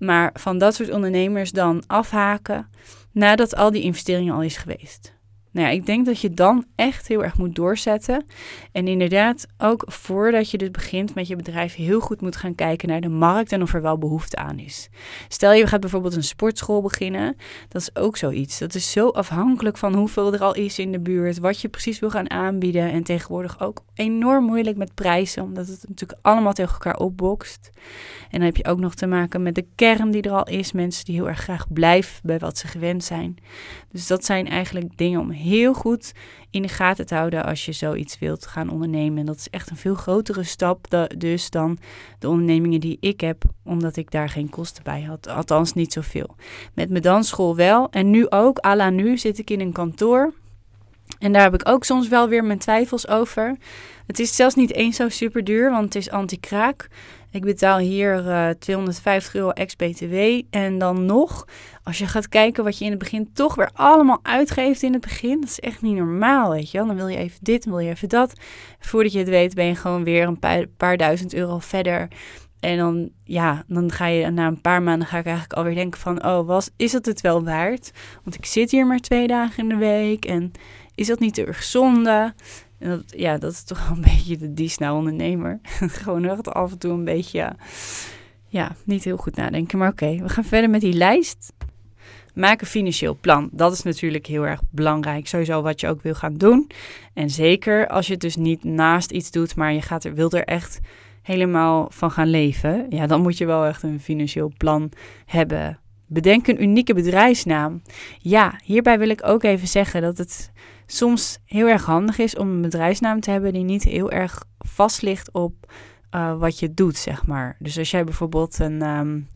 Maar van dat soort ondernemers dan afhaken nadat al die investeringen al is geweest. Nou ja, ik denk dat je dan echt heel erg moet doorzetten. En inderdaad, ook voordat je dus begint met je bedrijf, heel goed moet gaan kijken naar de markt en of er wel behoefte aan is. Stel je gaat bijvoorbeeld een sportschool beginnen, dat is ook zoiets. Dat is zo afhankelijk van hoeveel er al is in de buurt, wat je precies wil gaan aanbieden. En tegenwoordig ook enorm moeilijk met prijzen, omdat het natuurlijk allemaal tegen elkaar opbokst. En dan heb je ook nog te maken met de kern die er al is, mensen die heel erg graag blijven bij wat ze gewend zijn. Dus dat zijn eigenlijk dingen om heel goed in de gaten te houden als je zoiets wilt gaan ondernemen. En dat is echt een veel grotere stap dus dan de ondernemingen die ik heb, omdat ik daar geen kosten bij had. Althans, niet zoveel. Met mijn dansschool wel. En nu ook, à la nu, zit ik in een kantoor. En daar heb ik ook soms wel weer mijn twijfels over. Het is zelfs niet eens zo super duur, want het is anti-kraak. Ik betaal hier uh, 250 euro ex-BTW. En dan nog, als je gaat kijken wat je in het begin toch weer allemaal uitgeeft in het begin. Dat is echt niet normaal, weet je wel. Dan wil je even dit, dan wil je even dat. Voordat je het weet ben je gewoon weer een paar, paar duizend euro verder. En dan, ja, dan ga je na een paar maanden ga ik eigenlijk alweer denken van... oh, was, is het het wel waard? Want ik zit hier maar twee dagen in de week en is dat niet te erg zonde? En dat, ja, dat is toch wel een [laughs] beetje de Disney ondernemer. [laughs] Gewoon echt af en toe een beetje, ja, niet heel goed nadenken. Maar oké, we gaan verder met die lijst. Maak een financieel plan. Dat is natuurlijk heel erg belangrijk. Sowieso wat je ook wil gaan doen. En zeker als je het dus niet naast iets doet, maar je gaat er, wilt er echt helemaal van gaan leven. Ja, dan moet je wel echt een financieel plan hebben. Bedenk een unieke bedrijfsnaam. Ja, hierbij wil ik ook even zeggen dat het soms heel erg handig is om een bedrijfsnaam te hebben die niet heel erg vast ligt op uh, wat je doet, zeg maar. Dus als jij bijvoorbeeld een um,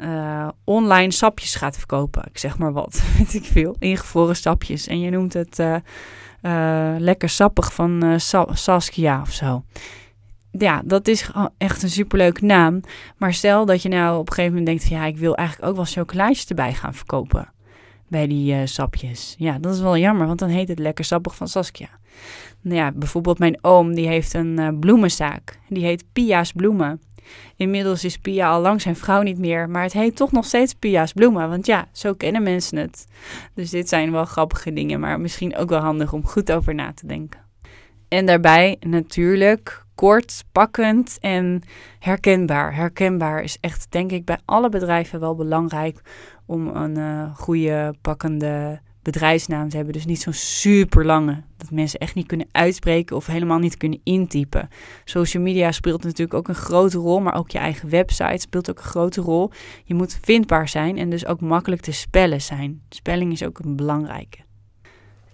uh, online sapjes gaat verkopen, ik zeg maar wat, [laughs] weet ik veel, ingevroren sapjes, en je noemt het uh, lekker sappig van Sa Saskia of zo. Ja, dat is echt een superleuke naam. Maar stel dat je nou op een gegeven moment denkt: van, ja, ik wil eigenlijk ook wel chocolaatjes erbij gaan verkopen bij die uh, sapjes. Ja, dat is wel jammer, want dan heet het lekker sappig van Saskia. Nou ja, bijvoorbeeld mijn oom, die heeft een uh, bloemenzaak. Die heet Pia's Bloemen. Inmiddels is Pia al lang zijn vrouw niet meer, maar het heet toch nog steeds Pia's Bloemen, want ja, zo kennen mensen het. Dus dit zijn wel grappige dingen, maar misschien ook wel handig om goed over na te denken. En daarbij natuurlijk kort, pakkend en herkenbaar. Herkenbaar is echt, denk ik, bij alle bedrijven wel belangrijk om een uh, goede, pakkende bedrijfsnaam. Ze hebben dus niet zo'n super lange, dat mensen echt niet kunnen uitspreken of helemaal niet kunnen intypen. Social media speelt natuurlijk ook een grote rol, maar ook je eigen website speelt ook een grote rol. Je moet vindbaar zijn en dus ook makkelijk te spellen zijn. Spelling is ook een belangrijke.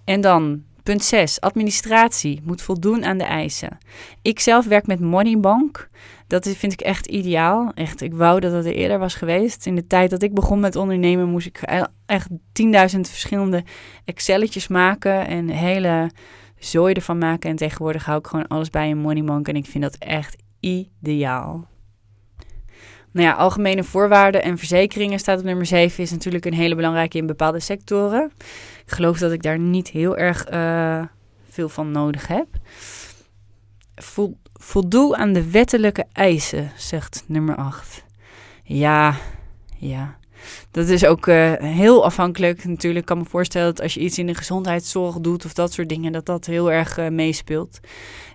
En dan Punt 6. Administratie moet voldoen aan de eisen. Ik zelf werk met Moneybank. Dat vind ik echt ideaal. Echt, ik wou dat het er eerder was geweest. In de tijd dat ik begon met ondernemen moest ik e- echt 10.000 verschillende Excelletjes maken en hele zooi ervan maken. En tegenwoordig hou ik gewoon alles bij een Moneybank en ik vind dat echt ideaal. Nou ja, algemene voorwaarden en verzekeringen staat op nummer 7. Is natuurlijk een hele belangrijke in bepaalde sectoren. Ik geloof dat ik daar niet heel erg uh, veel van nodig heb. voldoe aan de wettelijke eisen, zegt nummer 8. Ja, ja. Dat is ook uh, heel afhankelijk. Natuurlijk ik kan me voorstellen dat als je iets in de gezondheidszorg doet of dat soort dingen, dat dat heel erg uh, meespeelt.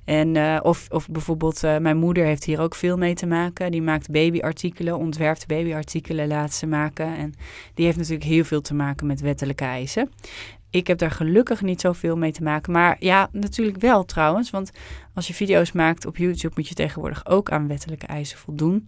En, uh, of, of bijvoorbeeld, mijn moeder heeft hier ook veel mee te maken. Die maakt babyartikelen, ontwerpt babyartikelen, laat ze maken. En die heeft natuurlijk heel veel te maken met wettelijke eisen. Ik heb daar gelukkig niet zoveel mee te maken. Maar ja, natuurlijk wel trouwens. Want als je video's maakt op YouTube moet je tegenwoordig ook aan wettelijke eisen voldoen.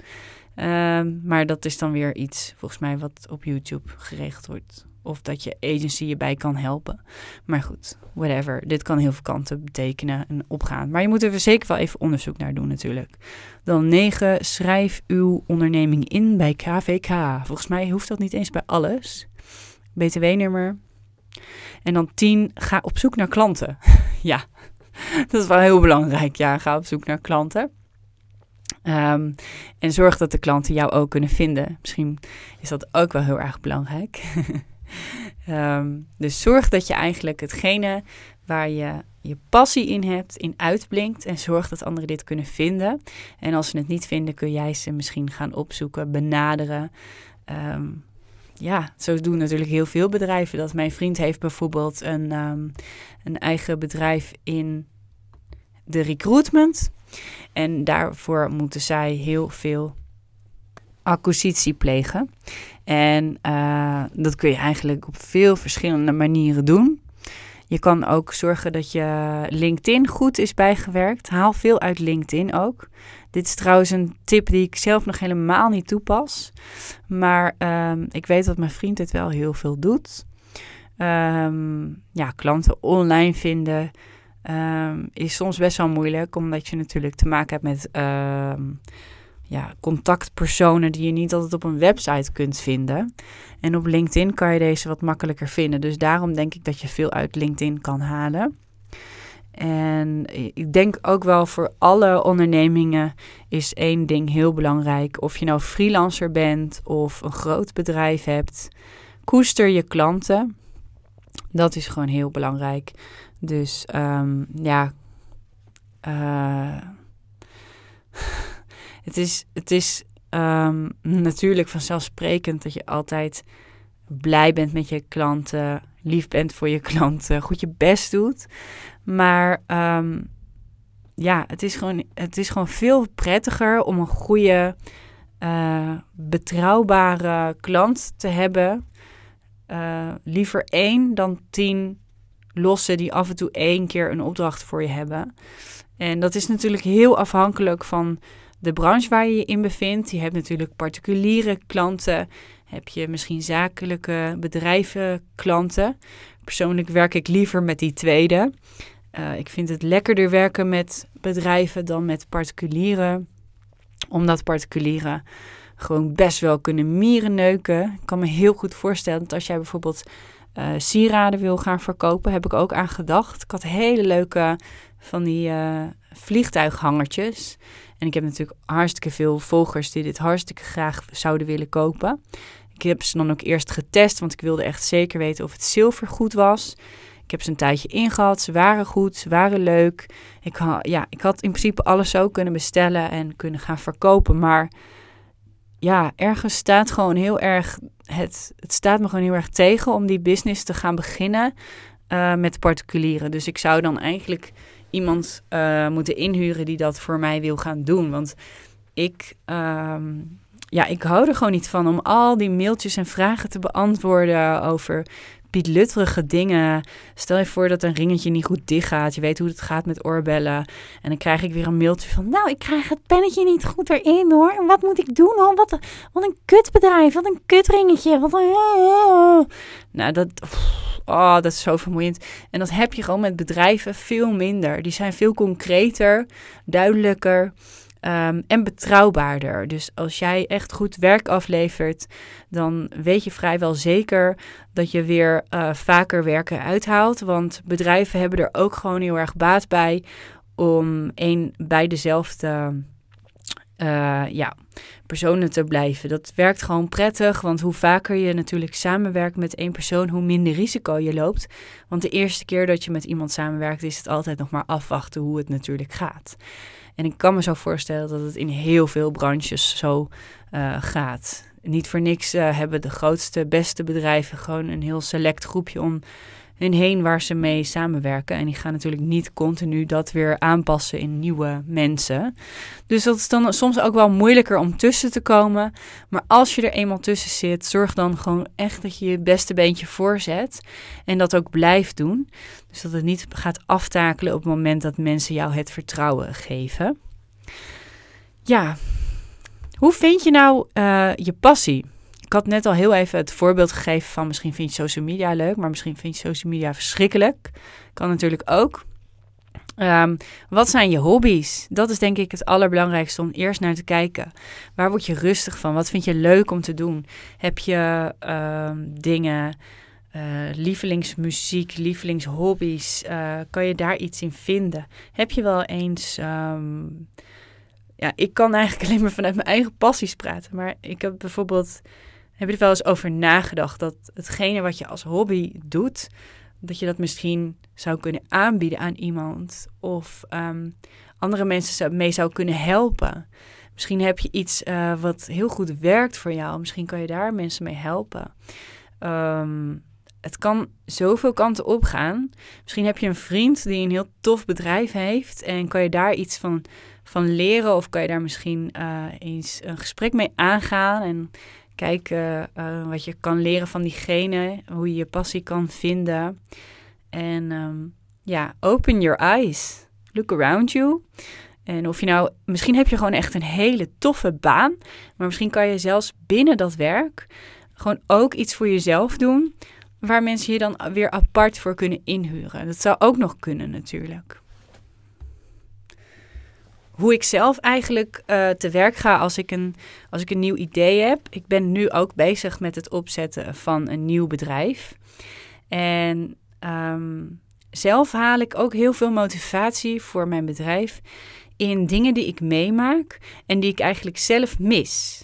Ehm, maar dat is dan weer iets, volgens mij, wat op YouTube geregeld wordt. Of dat je agency je bij kan helpen. Maar goed, whatever. Dit kan heel veel kanten betekenen en opgaan. Maar je moet er zeker wel even onderzoek naar doen natuurlijk. Dan 9. Schrijf uw onderneming in bij KVK. Volgens mij hoeft dat niet eens bij alles. BTW-nummer. En dan 10. Ga op zoek naar klanten. [laughs] ja, [laughs] dat is wel heel belangrijk. Ja, ga op zoek naar klanten. Um, en zorg dat de klanten jou ook kunnen vinden. Misschien is dat ook wel heel erg belangrijk. um, [laughs] dus zorg dat je eigenlijk hetgene waar je je passie in hebt, in uitblinkt. En zorg dat anderen dit kunnen vinden. En als ze het niet vinden, kun jij ze misschien gaan opzoeken, benaderen. Um, ja, zo doen natuurlijk heel veel bedrijven. Dat mijn vriend heeft bijvoorbeeld een, een eigen bedrijf in de recruitment. En daarvoor moeten zij heel veel acquisitie plegen. En uh, dat kun je eigenlijk op veel verschillende manieren doen. Je kan ook zorgen dat je LinkedIn goed is bijgewerkt. Haal veel uit LinkedIn ook. Dit is trouwens een tip die ik zelf nog helemaal niet toepas. Maar um, ik weet dat mijn vriend dit wel heel veel doet. Um, ja, klanten online vinden um, is soms best wel moeilijk, omdat je natuurlijk te maken hebt met um, ja, contactpersonen die je niet altijd op een website kunt vinden. En op LinkedIn kan je deze wat makkelijker vinden. Dus daarom denk ik dat je veel uit LinkedIn kan halen. En ik denk ook wel voor alle ondernemingen is één ding heel belangrijk. Of je nou freelancer bent of een groot bedrijf hebt, koester je klanten. Dat is gewoon heel belangrijk. Dus um, ja, uh, [laughs] het is, het is um, natuurlijk vanzelfsprekend dat je altijd blij bent met je klanten, lief bent voor je klanten, goed je best doet. Maar um, ja, het is, gewoon, het is gewoon veel prettiger om een goede, uh, betrouwbare klant te hebben. Uh, liever één dan tien lossen die af en toe één keer een opdracht voor je hebben. En dat is natuurlijk heel afhankelijk van de branche waar je je in bevindt. Je hebt natuurlijk particuliere klanten. Heb je misschien zakelijke bedrijven klanten. Persoonlijk werk ik liever met die tweede. Uh, ik vind het lekkerder werken met bedrijven dan met particulieren. Omdat particulieren gewoon best wel kunnen mieren neuken. Ik kan me heel goed voorstellen dat als jij bijvoorbeeld uh, sieraden wil gaan verkopen, heb ik ook aan gedacht. Ik had hele leuke van die uh, vliegtuighangertjes. En ik heb natuurlijk hartstikke veel volgers die dit hartstikke graag zouden willen kopen. Ik heb ze dan ook eerst getest, want ik wilde echt zeker weten of het zilver goed was. Ik heb ze een tijdje ingehad. Ze waren goed, ze waren leuk. Ik, ja, ik had in principe alles zo kunnen bestellen en kunnen gaan verkopen. Maar ja, ergens staat gewoon heel erg. Het, het staat me gewoon heel erg tegen om die business te gaan beginnen uh, met particulieren. Dus ik zou dan eigenlijk iemand uh, moeten inhuren die dat voor mij wil gaan doen. Want ik, um, ja, ik hou er gewoon niet van om al die mailtjes en vragen te beantwoorden over pietlutterige dingen. Stel je voor dat een ringetje niet goed dicht gaat. Je weet hoe het gaat met oorbellen. En dan krijg ik weer een mailtje van... Nou, ik krijg het pennetje niet goed erin hoor. Wat moet ik doen hoor? Wat, wat een kutbedrijf. Wat een kutringetje. Wat een... [laughs] Nou, dat... Oh, dat is zo vermoeiend. En dat heb je gewoon met bedrijven veel minder. Die zijn veel concreter, duidelijker. Ehm, en betrouwbaarder. Dus als jij echt goed werk aflevert, dan weet je vrijwel zeker dat je weer uh, vaker werken uithaalt. Want bedrijven hebben er ook gewoon heel erg baat bij om een bij dezelfde uh, ja, personen te blijven. Dat werkt gewoon prettig, want hoe vaker je natuurlijk samenwerkt met één persoon, hoe minder risico je loopt. Want de eerste keer dat je met iemand samenwerkt, is het altijd nog maar afwachten hoe het natuurlijk gaat. En ik kan me zo voorstellen dat het in heel veel branches zo uh, gaat. Niet voor niks uh, hebben de grootste, beste bedrijven gewoon een heel select groepje om hun heen waar ze mee samenwerken. En die gaan natuurlijk niet continu dat weer aanpassen in nieuwe mensen. Dus dat is dan soms ook wel moeilijker om tussen te komen. Maar als je er eenmaal tussen zit, zorg dan gewoon echt dat je je beste beentje voorzet. En dat ook blijft doen. Dus dat het niet gaat aftakelen op het moment dat mensen jou het vertrouwen geven. Ja, hoe vind je nou uh, je passie? Ik had net al heel even het voorbeeld gegeven van misschien vind je social media leuk, maar misschien vind je social media verschrikkelijk. Kan natuurlijk ook. Um, wat zijn je hobby's? Dat is denk ik het allerbelangrijkste om eerst naar te kijken. Waar word je rustig van? Wat vind je leuk om te doen? Heb je um, dingen, uh, lievelingsmuziek, lievelingshobby's? Uh, kan je daar iets in vinden? Heb je wel eens um, ja, ik kan eigenlijk [laughs] alleen maar vanuit mijn eigen passies praten. Maar ik heb bijvoorbeeld heb je er wel eens over nagedacht dat hetgene wat je als hobby doet, dat je dat misschien zou kunnen aanbieden aan iemand of um, andere mensen mee zou kunnen helpen? Misschien heb je iets uh, wat heel goed werkt voor jou. Misschien kan je daar mensen mee helpen. Um, het kan zoveel kanten op gaan. Misschien heb je een vriend die een heel tof bedrijf heeft en kan je daar iets van, van leren of kan je daar misschien uh, eens een gesprek mee aangaan en Kijken uh, wat je kan leren van diegene, hoe je je passie kan vinden. En um, ja, open your eyes. Look around you. En of je nou, misschien heb je gewoon echt een hele toffe baan, maar misschien kan je zelfs binnen dat werk gewoon ook iets voor jezelf doen, waar mensen je dan weer apart voor kunnen inhuren. Dat zou ook nog kunnen natuurlijk hoe ik zelf eigenlijk uh, te werk ga als ik, een, als ik een nieuw idee heb. Ik ben nu ook bezig met het opzetten van een nieuw bedrijf. En um, zelf haal ik ook heel veel motivatie voor mijn bedrijf in dingen die ik meemaak en die ik eigenlijk zelf mis.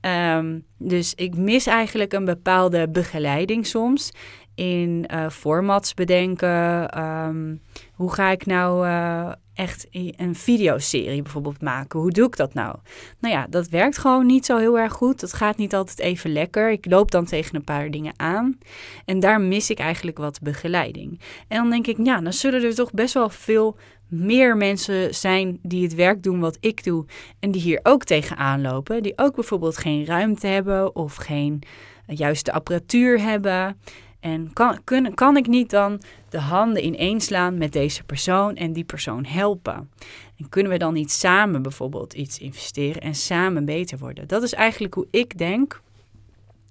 Um, dus ik mis eigenlijk een bepaalde begeleiding soms in uh, formats bedenken. Um, hoe ga ik nou uh, echt een videoserie bijvoorbeeld maken. Hoe doe ik dat nou? Nou ja, dat werkt gewoon niet zo heel erg goed. Dat gaat niet altijd even lekker. Ik loop dan tegen een paar dingen aan. En daar mis ik eigenlijk wat begeleiding. En dan denk ik, ja, dan zullen er toch best wel veel meer mensen zijn die het werk doen wat ik doe. En die hier ook tegenaan lopen. Die ook bijvoorbeeld geen ruimte hebben of geen juiste apparatuur hebben. En kan, kan ik niet dan de handen ineenslaan met deze persoon en die persoon helpen? En kunnen we dan niet samen bijvoorbeeld iets investeren en samen beter worden? Dat is eigenlijk hoe ik denk.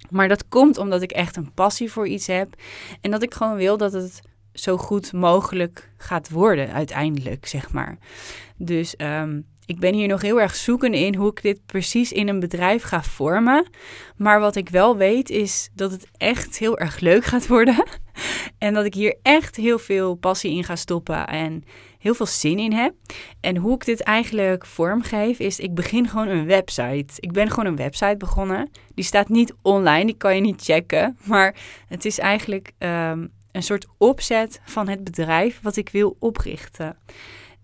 Maar dat komt omdat ik echt een passie voor iets heb en dat ik gewoon wil dat het zo goed mogelijk gaat worden uiteindelijk, zeg maar. Dus um, ik ben hier nog heel erg zoekende in hoe ik dit precies in een bedrijf ga vormen. Maar wat ik wel weet is dat het echt heel erg leuk gaat worden. [laughs] En dat ik hier echt heel veel passie in ga stoppen en heel veel zin in heb. En hoe ik dit eigenlijk vormgeef is, ik begin gewoon een website. Ik ben gewoon een website begonnen. Die staat niet online, die kan je niet checken. Maar het is eigenlijk um, een soort opzet van het bedrijf wat ik wil oprichten.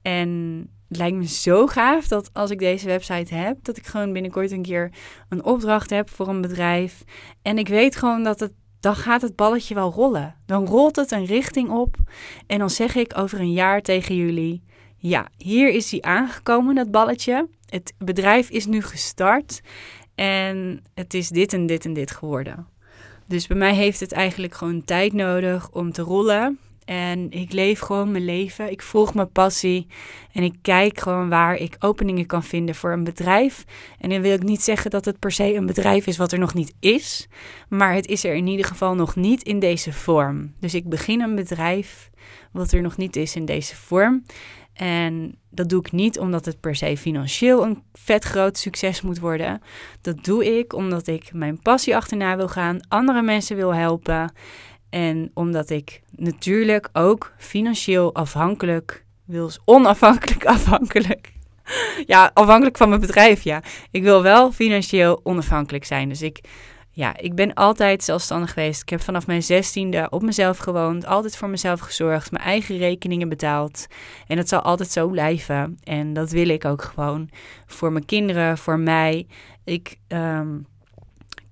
En het lijkt me zo gaaf dat als ik deze website heb, dat ik gewoon binnenkort een keer een opdracht heb voor een bedrijf. En ik weet gewoon dat het, dan gaat het balletje wel rollen. Dan rolt het een richting op. En dan zeg ik over een jaar tegen jullie: ja, hier is hij aangekomen, dat balletje. Het bedrijf is nu gestart. En het is dit en dit en dit geworden. Dus bij mij heeft het eigenlijk gewoon tijd nodig om te rollen. En ik leef gewoon mijn leven. Ik volg mijn passie. En ik kijk gewoon waar ik openingen kan vinden voor een bedrijf. En dan wil ik niet zeggen dat het per se een bedrijf is wat er nog niet is. Maar het is er in ieder geval nog niet in deze vorm. Dus ik begin een bedrijf wat er nog niet is in deze vorm. En dat doe ik niet omdat het per se financieel een vet groot succes moet worden. Dat doe ik omdat ik mijn passie achterna wil gaan, andere mensen wil helpen. En omdat ik natuurlijk ook financieel afhankelijk wil, onafhankelijk [laughs] afhankelijk. Ja, afhankelijk van mijn bedrijf, ja. Ik wil wel financieel onafhankelijk zijn. Dus ik ja, ik ben altijd zelfstandig geweest. Ik heb vanaf mijn zestiende op mezelf gewoond, altijd voor mezelf gezorgd, mijn eigen rekeningen betaald. En dat zal altijd zo blijven. En dat wil ik ook gewoon voor mijn kinderen, voor mij. Ik ehm,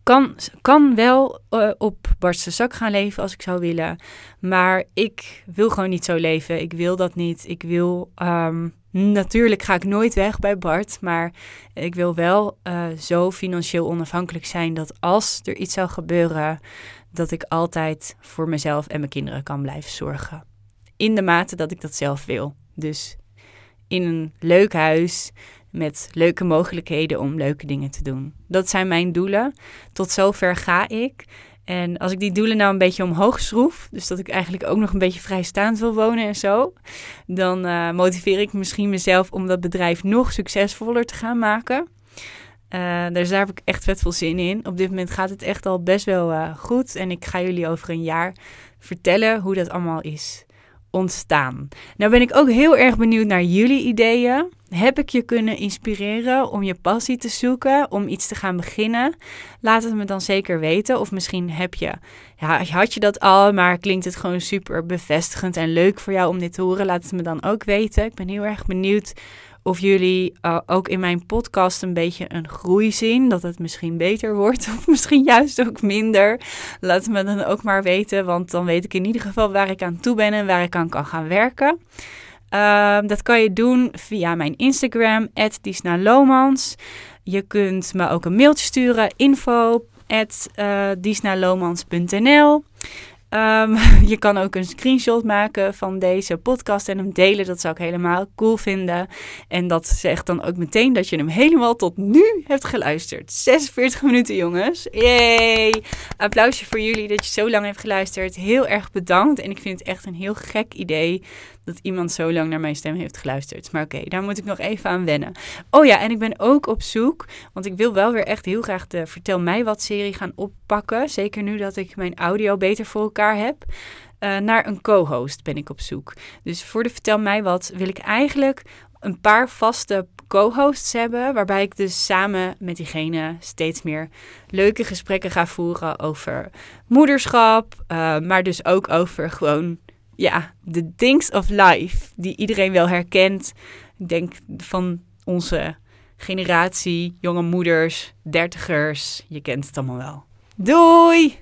kan, kan wel uh, op barstse zak gaan leven als ik zou willen. Maar ik wil gewoon niet zo leven. Ik wil dat niet. Ik wil ehm, Natuurlijk ga ik nooit weg bij Bart, maar ik wil wel uh, zo financieel onafhankelijk zijn dat als er iets zou gebeuren, dat ik altijd voor mezelf en mijn kinderen kan blijven zorgen. In de mate dat ik dat zelf wil. Dus in een leuk huis met leuke mogelijkheden om leuke dingen te doen. Dat zijn mijn doelen. Tot zover ga ik. En als ik die doelen nou een beetje omhoog schroef, dus dat ik eigenlijk ook nog een beetje vrijstaand wil wonen en zo, dan uh, motiveer ik misschien mezelf om dat bedrijf nog succesvoller te gaan maken. Dus daar heb ik echt vet veel zin in. Op dit moment gaat het echt al best wel uh, goed. En ik ga jullie over een jaar vertellen hoe dat allemaal is ontstaan. Nou ben ik ook heel erg benieuwd naar jullie ideeën. Heb ik je kunnen inspireren om je passie te zoeken, om iets te gaan beginnen? Laat het me dan zeker weten. Of misschien heb je, ja, had je dat al, maar klinkt het gewoon super bevestigend en leuk voor jou om dit te horen? Laat het me dan ook weten. Ik ben heel erg benieuwd of jullie uh, ook in mijn podcast een beetje een groei zien. Dat het misschien beter wordt [laughs] of misschien juist ook minder. Laat me dan ook maar weten, want dan weet ik in ieder geval waar ik aan toe ben en waar ik aan kan gaan werken. Uh, dat kan je doen via mijn Instagram, @disnalomans. Je kunt me ook een mailtje sturen, info at uh, Um, [laughs] je kan ook een screenshot maken van deze podcast en hem delen. Dat zou ik helemaal cool vinden. En dat zegt dan ook meteen dat je hem helemaal tot nu hebt geluisterd. 46 minuten, jongens. Yay! Applausje voor jullie dat je zo lang hebt geluisterd. Heel erg bedankt. En ik vind het echt een heel gek idee dat iemand zo lang naar mijn stem heeft geluisterd. Maar oké, daar moet ik nog even aan wennen. Oh ja, en ik ben ook op zoek, want ik wil wel weer echt heel graag de Vertel mij wat serie gaan oppakken. Zeker nu dat ik mijn audio beter voor elkaar heb. Uh, naar een co-host ben ik op zoek. Dus voor de Vertel mij wat wil ik eigenlijk een paar vaste co-hosts hebben, waarbij ik dus samen met diegene steeds meer leuke gesprekken ga voeren over moederschap, uh, maar dus ook over gewoon ja, de things of life die iedereen wel herkent. Ik denk van onze generatie, jonge moeders, dertigers. Je kent het allemaal wel. Doei!